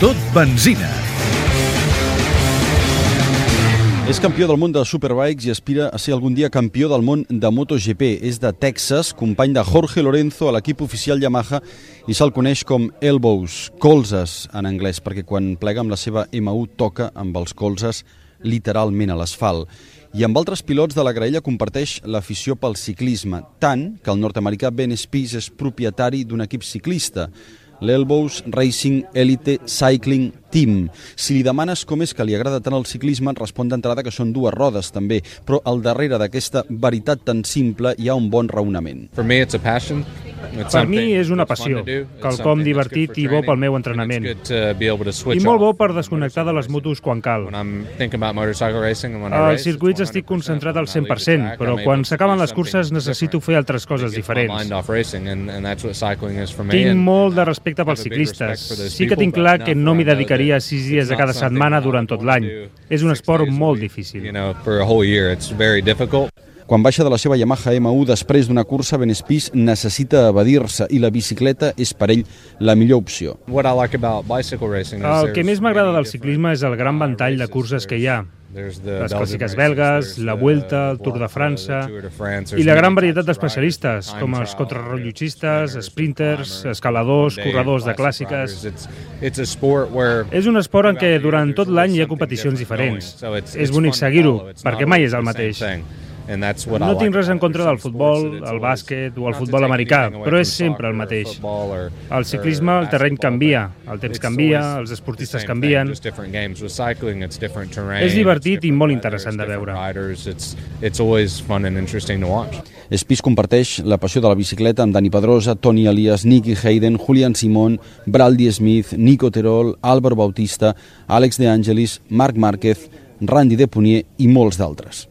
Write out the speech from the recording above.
Benzina. És campió del món de Superbikes i aspira a ser algun dia campió del món de MotoGP. És de Texas, company de Jorge Lorenzo a l'equip oficial Yamaha i se'l coneix com elbows, colzes en anglès, perquè quan plega amb la seva M1 toca amb els colzes literalment a l'asfalt. I amb altres pilots de la graella comparteix l'afició pel ciclisme, tant que el nord-americà Ben Spies és propietari d'un equip ciclista, l'Elbows Racing Elite Cycling Team. Si li demanes com és que li agrada tant el ciclisme, respon d'entrada que són dues rodes també, però al darrere d'aquesta veritat tan simple hi ha un bon raonament. For me, it's a passion. Per mi és una passió, quelcom divertit i bo pel meu entrenament. I molt bo per desconnectar de les motos quan cal. Als circuits estic 100%. concentrat al When I leave the 100%, track, però quan s'acaben les curses necessito fer altres coses diferents. Tinc molt de respecte pels ciclistes. Sí que tinc clar que no m'hi dedicaria sis dies a cada setmana durant tot l'any. És un esport molt difícil. Quan baixa de la seva Yamaha M1 després d'una cursa, Ben Spies necessita evadir-se i la bicicleta és per ell la millor opció. What I like about bicycle racing is El que més m'agrada del ciclisme és el gran uh, ventall de curses que hi ha. Les clàssiques belgues, la Vuelta, el Tour de França i la gran varietat d'especialistes, com els trial, contrarellotgistes, sprinters, escaladors, corredors de clàssiques... És un esport en què durant tot l'any hi ha competicions diferents. És bonic seguir-ho, perquè mai és el mateix. Thing. And that's what I No tinc res en contra del futbol, el bàsquet o el futbol americà, però és sempre el mateix. Al ciclisme el terreny canvia, el temps canvia, els esportistes canvien. És divertit i molt interessant de veure. Spies comparteix la passió de la bicicleta amb Dani Pedrosa, Tony Elias, Nicky Hayden, Julian Simón, Braldi Smith, Nico Terol, Álvaro Bautista, Àlex De Angelis, Marc Márquez, Randy De Punier i molts d'altres.